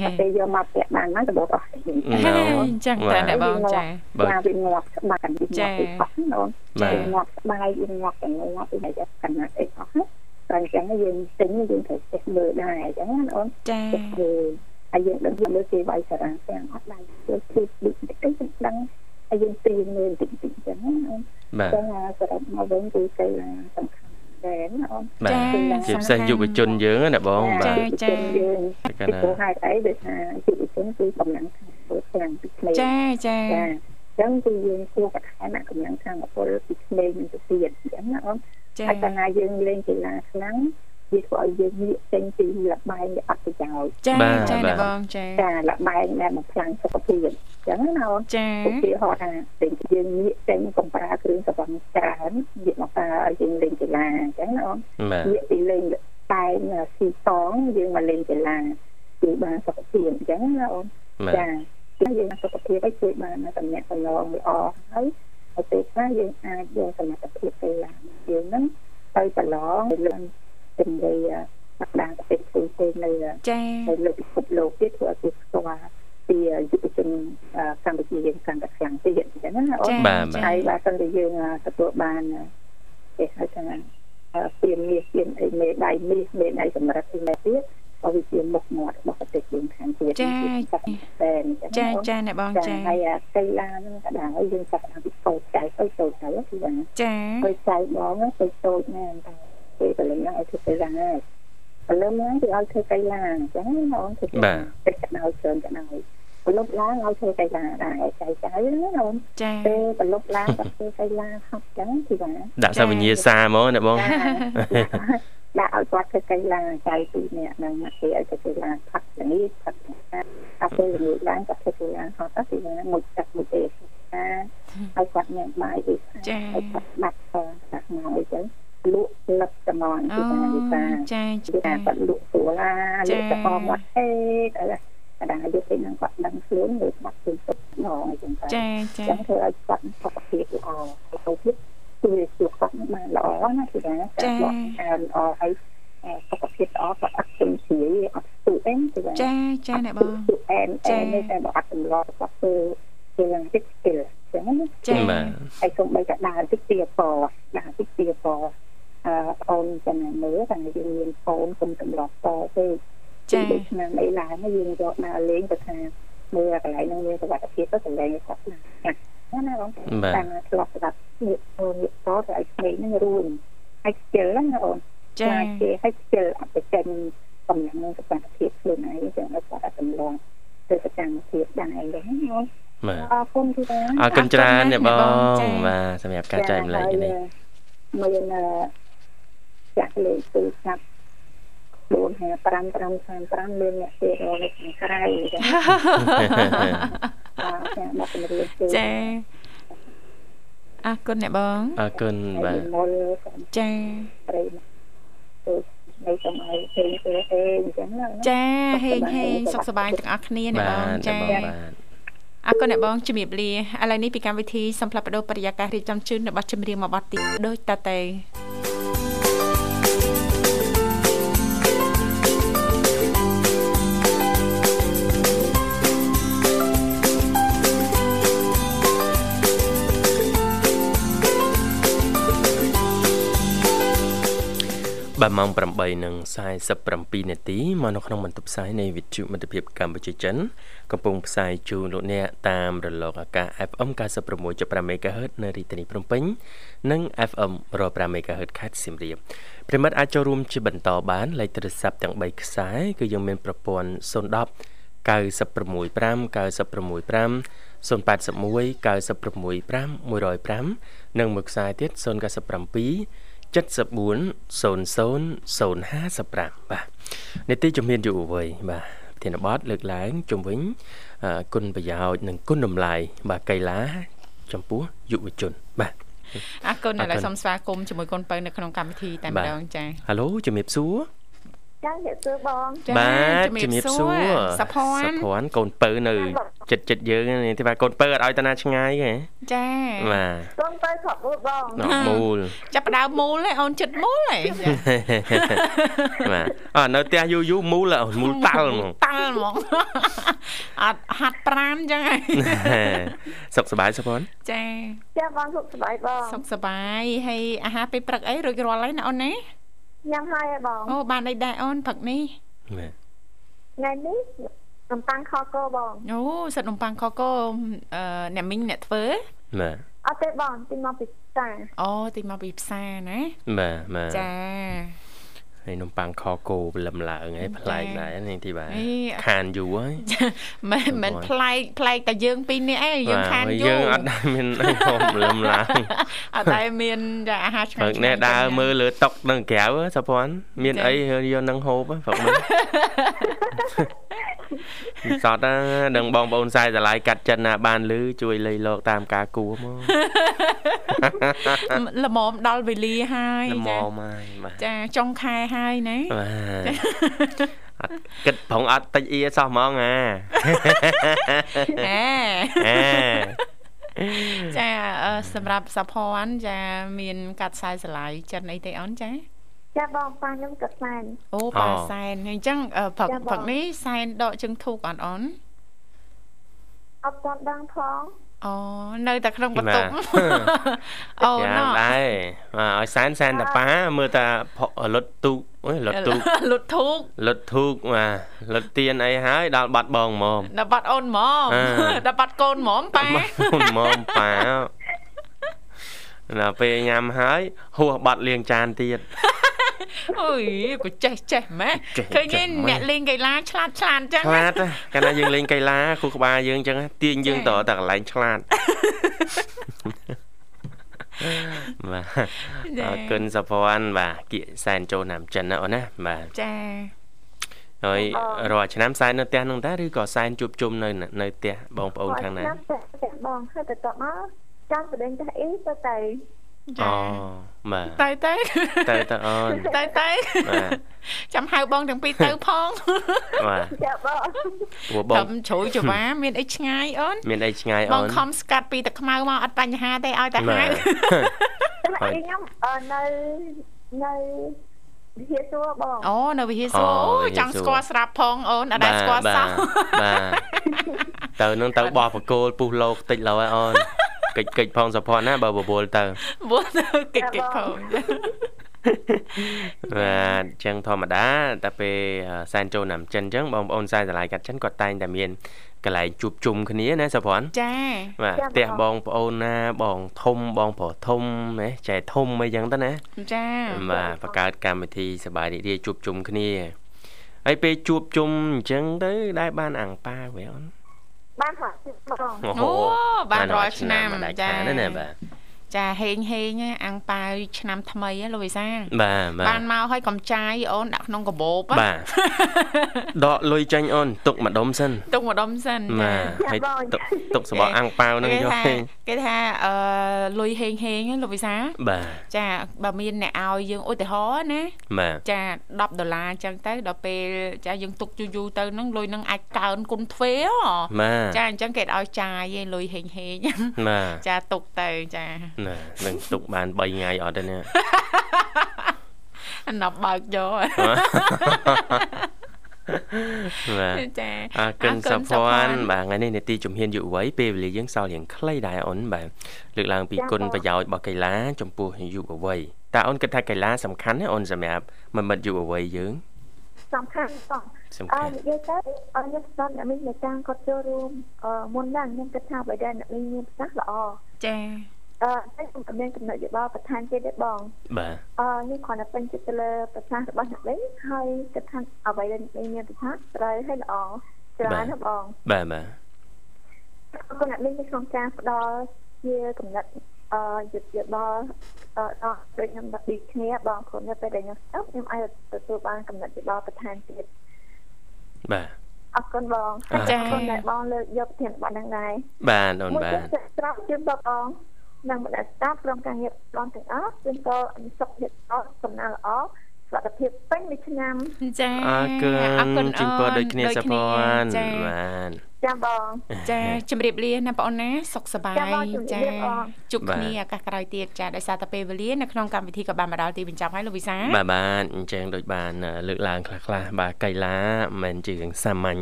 តែពេលយកមកពាក់បានមកទៅបោកអស់អញ្ចឹងតែអ្នកបងចាបាទវាងាប់ស្បែកចាអស់ណូនចាងាប់ស្បែកវាងាប់ទាំងងាប់ពីតែកណាត់អីអស់តែអញ្ចឹងយើងទិញយើងត្រូវចេះមើលដែរអញ្ចឹងណាអូនចាហើយយើងដឹងមើលគេវាយសារ៉ាទាំងអត់ដៃគឺគឺដូចតិចតិចដឹងហើយយើងទីមើលតិចតិចអញ្ចឹងណាអូនបាទចឹងសរុបមកវិញគឺគេសំខាន់ ដែរណាអូនបាទជាពិសេសយុវជនយើងណាបងបាទចាយើងគេណាហេតុអីដូចថាយុវជនគឺកម្លាំងខាងពលខ្លាំងពីក្មេងចាចាចាចឹងគឺយើងគួរបន្ថែមកម្លាំងខាងពលពីក្មេងទៅទៀតអញ្ចឹងណាអូនហើយកាលណាយើងលេងកីឡាខ្លាំងវាធ្វើឲ្យយើងងាកចេញពីលបែងដែលអត់ប្រយោជន៍ចាចាបងចាចាលបែងដែលបំផ្លាញសុខភាពអញ្ចឹងណាអូនចាឧទាហរណ៍ថាពេលយើងងាកចេញកុំប្រើគ្រឿងសង្វឹងច្រើនងាកមកប្រើឲ្យយើងលេងកីឡាអញ្ចឹងណាអូនងាកពីលេងតែងស៊ីតងយើងមកលេងកីឡាគឺបានសុខភាពអញ្ចឹងណាអូនចាយើងសុខភាពឲ្យជួយបានតំណាក់តំណងល្អហើយហើយពេលខ្លះយើងអាចយកសមត្ថភាពកីឡាយើងហ្នឹងទៅប្រឡងលើជំនាញសក្តានុពលផ្សេងផ្សេងនៅចានៅលើពិភពលោកទៀតធ្វើឲ្យគេស្គាល់ពីយុវជន កម្ពុជាយើងកាន់តែខ្លាំងទៀតអញ្ចឹងណាអូនហើយបើសិនតែយើងទទួលបានគេហៅថាពៀនមាសពៀនអីមេដៃមាសមេដៃសម្រាប់ទីនេះទៀតក៏វាជាមុខមាត់របស់ប្រទេសយើងខាងទៀតចាចាចាអ្នកបងចាហើយកីឡាហ្នឹងក៏ដែរយើងចាប់អាពីតូចចៃតូចតូចទៅគឺថាចាទៅចៃបងទៅតូចណាស់តែពេលកន្លែងហ្នឹងឲ្យធ្វើកីឡាហើយឥឡូវហ្នឹងគឺឲ្យធ្វើកីឡាអញ្ចឹងអូនធ្វើបាទកណ្ដោច្រើនកណ្ដោ ប្រឡប់ឡើងឲ្យធ្វើកីឡាដែរចៃចៃណាអូនចាពេលប្រឡប់ឡើងក៏ធ្វើកីឡាហត់ចឹងគឺថាដាក់សាវិញ្ញាសាមកណាបងដាក់ឲ្យគាត់ធ្វើកីឡាចៃពីរនាក់នឹងគេឲ្យធ្វើកីឡាផឹកនេះផឹកថាពេលល្ងាចឡើងក៏ធ្វើកីឡាហត់ទៅពីមួយទឹកមួយទេថាឲ្យគាត់ញ៉ាំបាយអីចាឲ្យគាត់បាត់ដាក់មកអីចឹងលក់លឹកតំងពីណាវិសាចាចាគាត់លក់ស្រួលឡាលក់តំងមកអេទៅ កណ្ដាលយុពេលហ្នឹងគាត់ដឹងខ្លួនលើបាត់ទៅទឹកងអញ្ចឹងចាចាអញ្ចឹងធ្វើឲ្យគាត់សុខភាពល្អទៅទៀតជួយជួយគាត់បានល្អណាគឺថាគាត់អានល្អហើយសុខភាពល្អគាត់អត់ជំនឿអត់ស្ទុះអីគឺថាចាចាអ្នកបងអែនអែននេះតែបើអត់តម្លគាត់ធ្វើជាឡើងតិចស្ទិលចឹងណាចាហើយសូម្បីតែដើរតិចទីពដើរតិចទីពអឺអូនចាំមើលតែយើងមានកូនគុំតម្លប់តទេ ចា៎ឆ្នាំអីឡើងយើងយកដើរលេងទៅថាមើលកន្លែងនោះមានសុវត្ថិភាពទៅកន្លែងគាត់ណាណាណាបងតាមធ្លាប់ស្ដាប់នេះអូននេះតទៅឲ្យក្មេងហ្នឹងរួមឲ្យខ្ជិលណាអូនចាគេឲ្យខ្ជិលអត់ទៅចេញកំណងសុវត្ថិភាពខ្លួនឯងចឹងឲ្យគាត់អត់តម្លងទៅសកម្មភាពដែរហ្នឹងអូនបាទអរគុណគឺអរគុណច្រើនអ្នកបងបាទសម្រាប់ការចែកម្លែកនេះមានចាក់លេខទូរស័ព្ទ 4 5 5 5 35មានអ្នកទៀតនៅខាងក្រៅចា៎ចាមកជំរាបជូនចាអរគុណអ្នកបងអរគុណបាទចាព្រៃទៅនៅសម័យពេញពេលហេងអញ្ចឹងចាហេងហេងសុខសប្បាយទាំងអស់គ្នាអ្នកបងចាអរគុណអ្នកបងជំរាបលាឥឡូវនេះពីកម្មវិធីសំផ្លាប់បដោបរិយាកាសរៀបចំជូនរបស់ជំរាបមកបត់ទីដូចតទៅ បាទម៉ោង8:47នាទីមកនៅក្នុងបន្ទប់ផ្សាយនៃវិទ្យុមិត្តភាពកម្ពុជាចិនកំពុងផ្សាយជូនលោកអ្នកតាមរលកអាកាស FM 96.5 MHz នៅរាជធានីភ្នំពេញនិង FM 105 MHz ខេត្តសៀមរាបប្រិមិត្តអាចចូលរួមជាបន្តបានលេខទូរស័ព្ទទាំង3ខ្សែគឺយើងមានប្រព័ន្ធ010 965 965 081 965 105និងមួយខ្សែទៀត097 740055បាទនីតិជំនាញយុវវ័យបាទធានបតលើកឡើងជំវិញគុណប្រយោជន៍និងគុណតម្លៃបាទកីឡាចំពោះយុវជនបាទអរគុណឥឡូវសូមស្វាគមន៍ជាមួយកូនបើនៅក្នុងកម្មវិធីតែម្ដងចា៎ហៅជំរាបសួរ ចាជំរាបសួរបងបាទជំរាបសួរសភ័នសភ័នកូនពៅនៅចិត្តចិត្តយើងនេះទីបាទកូនពៅអត់ឲ្យតាណាឆ្ងាយទេចាបាទកូនពៅខប់មូលបងមូលចាប់ដើមមូលឯអូនចិត្តមូលឯបាទអត់នៅផ្ទះយូរយូរមូលមូលតាល់ហ្មងតាល់ហ្មងអត់ហាត់ប្រានចឹងឯងសុខសប្បាយសភ័នចាចាបងសុខសប្បាយបងសុខសប្បាយហើយអាហារពេលព្រឹកអីរួចរាល់ហើយណាអូនណា ញ៉ាំហើយបងអូបានអីដែរអូនព្រឹកនេះថ្ងៃនេះនំប៉័ងខកោបងអូសិតនំប៉័ងខកោអឺអ្នកមីងអ្នកធ្វើបាទអត់ទេបងទីមកពីផ្សារអូទីមកពីផ្សារណាបាទបាទចា ហើយនំប៉័ងខគោព្រលឹមឡើងហើយប្លែកដែរនេះទីបាទខានយូរហើយមិនមិនប្លែកប្លែកតែយើងពីរនាក់ឯងយើងខានយូរយើងអត់ដែរមានអីហូបព្រលឹមឡើងអត់ដែរមានអាហារឆ្ងាញ់ៗនេះដើរមើលលើតុកនៅក្រៅសុភ័ណ្ឌមានអីយកនឹងហូបហ្វឹកមិនសតដឹងបងប្អូនសាយតម្លៃកាត់ចិនណាបានលឺជួយលៃលោកតាមការគួមកល្មមដល់វេលាហើយល្មមហើយបាទចាចុងខែហើយណាបាទអត់គិតប្រងអត់តិចអ៊ីសោះហ្មងអាអេចាសម្រាប់សភ័នចាមានកាត់ខ្សែស្រឡាយចិនអីទេអូនចាចាបងប៉ាខ្ញុំក៏សែនអូប៉ាសែនអញ្ចឹងព្រឹកព្រឹកនេះសែនដកជើងធូកអត់អូនអត់ទាន់ដឹងផង អូនៅតែក្នុងបន្ទប់អូណ៎ដែរបាទឲ្យសែនសែនតាប៉ាមើលតាលុតទូកអូយលុតទូកលុតធូកលុតធូកបាទលុតទៀនអីហើយដល់បាត់បងហ្មងដល់បាត់អូនហ្មងដល់បាត់កូនហ្មងប៉ាកូនហ្មងប៉ា ដល់ពេលញ៉ាំហើយហួសបាត់លាងចានទៀតអូយក៏ចេះចេះម៉ែឃើញអ្នកលេងកីឡាឆ្លាតឆ្លាតអញ្ចឹងឆ្លាតកាលណាយើងលេងកីឡាគ្រូក្បាលយើងអញ្ចឹងទាញយើងតតែកន្លែងឆ្លាតបាទអរគុណសុភ័ណ្ឌបាទគៀកសែនចូលណាំចិនណាអូនណាបាទចាហើយរាល់ឆ្នាំសែននៅផ្ទះនឹងតាឬក៏សែនជួបជុំនៅនៅផ្ទះបងប្អូនខាងណាបងហើយទៅតមក ចាំបដិញតែអីទៅតែអូបាទតែតែតែតែអូនតែតែចាំហៅបងទាំងពីរទៅផងបាទចាបងចាំជ្រួយច្វាមានអីឆ្ងាយអូនមានអីឆ្ងាយអូនបងខំស្កាត់ពីទឹកខ្មៅមកអត់បញ្ហាទេឲ្យតែហៅខ្ញុំនៅនៅវិហារសួរបងអូនៅវិហារសួរអូចង់ស្គាល់ស្រាប់ផងអូនអត់ដែលស្គាល់សោះបាទទៅនឹងទៅបោះបកគោលពុះលោកតិចលោហើយអូន កិច្ចកិច្ចផងសុភ័ណ្ឌណាបើបបួលទៅបួលទៅកិច្ចកិច្ចផងបាទចឹងធម្មតាតែពេលសែនចូលណាំចិនចឹងបងប្អូនខ្សែស្រឡាយកាត់ចិនគាត់តែងតែមានកន្លែងជួបជុំគ្នាណាសុភ័ណ្ឌចាបាទផ្ទះបងប្អូនណាបងធំបងប្រុសធំណាចែធំអីចឹងទៅណាចាបាទបង្កើតកម្មវិធីសប្បាយរីករាយជួបជុំគ្នាហើយពេលជួបជុំអញ្ចឹងទៅ ដែលបានអាំងប៉ាវាអូន បានរាល់ឆ្នាំអូបានរាល់ឆ្នាំចាណាណាបាទចាហេងហេងអាំងប៉ាវឆ្នាំថ្មីលោកវិសាបាទបានមកឲ្យកំចាយអូនដាក់ក្នុងកាបូបបាទដកលុយចាញ់អូនទុកម្ដុំសិនទុកម្ដុំសិនបាទហើយទុកទុកសបកអាំងប៉ាវនឹងយក គេថាអឺលុយហេងហេងលោកវិសាបាទចាបើមានអ្នកឲ្យយើងឧទាហរណ៍ណាបាទចា10ដុល្លារអញ្ចឹងទៅដល់ពេលចាយើងទុកយូរយូរទៅនឹងលុយនឹងអាចកើនគុណទ្វេចាអញ្ចឹងគេឲ្យចាយឯងលុយហេងហេងចាទុកទៅចាណានឹងទុកបាន3ថ្ងៃអត់ទេនេះអាណប់បើកយក បាទចាអរគុណសុភ័ណ្ឌបាទថ្ងៃនេះនេតិជំហានយុវវ័យពេលវេលាយើងសល់រៀងខ្លីដែរអូនបាទលើកឡើងពីគុណប្រយោជន៍របស់កីឡាចំពោះយុវវ័យតើអូនគិតថាកីឡាសំខាន់ទេអូនសម្រាប់មិត្តមិត្តយុវវ័យយើងសំខាន់បងសំខាន់និយាយទៅអរខ្ញុំស្ដាប់អ្នកមានអ្នកតាំងគាត់ចូលរួមមុនហ្នឹងខ្ញុំគិតថាបើដែលអ្នកមានប្រសាសន៍ល្អចា អឺខ្ញុំក៏មានកំណត់យោបល់បន្ថែមទៀតដែរបងបាទអឺខ្ញុំគ្រាន់តែពេញចិត្តទៅលើប្រសាសន៍របស់អ្នកលេងហើយគិតថាអ្វីដែលអ្នកមានប្រសាសន៍ត្រូវហើយល្អច្រើនណាស់បងបាទបាទអរគុណអ្នកលេងក្នុងការផ្ដល់ជាកំណត់អឺយុទ្ធយោបល់អឺដល់ដូចខ្ញុំដាក់ពីគ្នាបងព្រោះនៅពេលដែលខ្ញុំស្ដាប់ខ្ញុំអាចទទួលបានកំណត់យោបល់បន្ថែមទៀតបាទអរគុណបងចា៎អរគុណដែលបងលើកយកប្រធានបទហ្នឹងដែរបាទអូនបាទស្រាប់ជឿបង និងបណ្ដាស្តាប់ក្រុមការងារបងទាំងអស់គឺក៏សុខភាពល្អសំណាងល្អសុខភាពពេញមួយឆ្នាំចាអរគុណជំពរដូចគ្នាសុភ័ណ្ឌបាទ ចាបងចាជម្រាបលាណាបងអូនណាសុខសប្បាយចាជួបគ្នាឱកាសក្រោយទៀតចាដោយសារតែពេលវេលានៅក្នុងកម្មវិធីក៏បានមកដល់ទីបញ្ចប់ហើយលោកវិសាបាទបាទអញ្ចឹងដូចបានលើកឡើងខ្លះខ្លះបាទកីឡាមិនមែនជារឿងសាមញ្ញ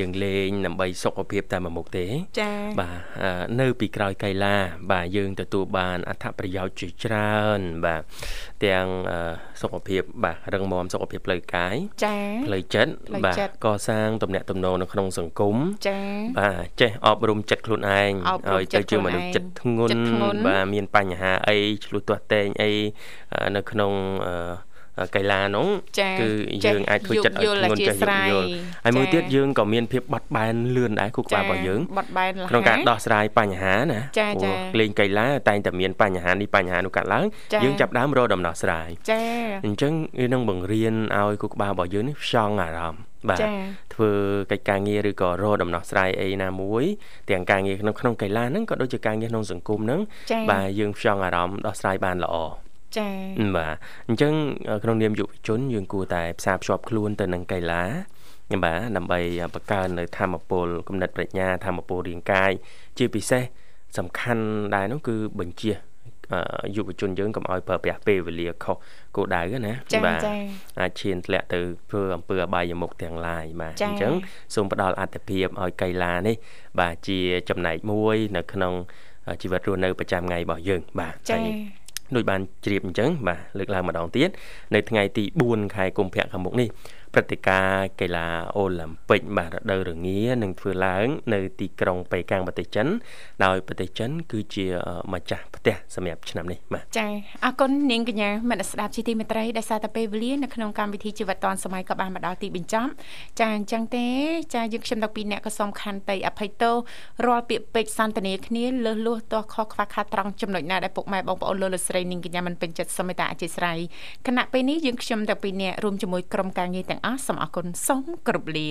យើងលេងដើម្បីសុខភាពតែមួយមុខទេចាបាទនៅពីក្រោយកីឡា បាទយើងទទួលបានអត្ថប្រយោជន៍ជាច្រើនបាទទាំងសុខភាពបាទរឹងមាំសុខភាពផ្លូវកាយចាផ្លូវចិត្តបាទកសាងទំនាក់ទំនងនៅក្នុងសង្គមចា៎បាទចេះអប់រំចិត្តខ្លួនឯងឲ្យទៅជាមនុស្សចិត្តធ្ងន់បាទមានបញ្ហាអីឆ្លោះទាស់តែងអីនៅក្នុងកីឡានោះគឺយើងអាចធ្វើចិត្តឲ្យធ្ងន់ចេះយល់យល់ហើយមួយទៀតយើងក៏មានភាពបត់បែនលឿនដែរគូក្បាលរបស់យើងបត់បែនក្នុងការដោះស្រាយបញ្ហាណាព្រោះលេងកីឡាតែងតែមានបញ្ហានេះបញ្ហានោះកាត់ឡើងយើងចាប់ដើមរកដំណោះស្រាយចាអញ្ចឹងវានឹងបង្រៀនឲ្យគូក្បាលរបស់យើងនេះផ្ចង់អារម្មណ៍ បាទធ្វើកិច្ចការងារឬក៏រកដំណោះស្រាយអីណាមួយ ទាំងការងារក្នុងក្នុងកីឡាហ្នឹងក៏ដូចជាការងារក្នុងសង្គមហ្នឹងបាទយើងផ្ចង់អារម្មណ៍ដោះស្រាយបានល្អចា៎បាទអញ្ចឹងក្នុងនាមយុវជនយើងគួរតែផ្សារភ្ជាប់ខ្លួនទៅនឹងកីឡាបាទដើម្បីបង្កើននៅធម៌ពលគំនិតប្រាជ្ញាធម៌ពលរាងកាយជាពិសេសសំខាន់ដែរនោះគឺបញ្ជា យុវជនយើងកុំឲ្យប្រើប្រាស់ពេលវេលាខុសគោលដៅណាបាទអាចឈានធ្លាក់ទៅធ្វើអំពើអបាយមុខទាំងឡាយបាទអញ្ចឹងសូមផ្ដល់អត្ថភាពឲ្យកីឡានេះ បាទជាចំណែកមួយ នៅក្នុងជីវិតរស់នៅប្រចាំថ្ងៃរបស់យើង បាទចា៎ដូចបានជ្រាបអញ្ចឹងបាទលើកឡើងម្ដងទៀតនៅថ្ងៃទី4ខែកុម្ភៈខាងមុខនេះ ព្រឹត្តិការណ៍កីឡាអូឡ িম্প ពិកបាទរដូវរងានឹងធ្វើឡើង នៅទីក្រុងប៉េកាំងប្រទេសចិនដោយប្រទេសចិន គឺជាម្ចាស់ផ្ទះសម្រាប់ឆ្នាំនេះបាទចា៎អរគុណនាងកញ្ញាមនស្ដាប់ជាទីមេត្រីដែលសារតែពេលវេលានៅក្នុងកម្មវិធីជីវិតឌွန်សម័យក៏បានមកដល់ទីបញ្ចប់ចា៎អញ្ចឹងទេចា៎យើងខ្ញុំទាំងពីរអ្នកក៏សូមខន្តីអភ័យទោសរាល់ពាក្យពេចន៍សន្តានាគ្នាលើសលួសទាស់ខុសខ្វះខាតត្រង់ចំណុចណាដែលពុកម៉ែបងប្អូនលោកលោកស្រីនាងកញ្ញាមិនពេញចិត្តសូមមេត្តាអធិស្ឋានគណៈពេលនេះយើងខ្ញុំទាំងពីរអ្នករួមជាមួយក្រុមការងារ ទាំងអស់សូមអរគុណសូមគោរពលា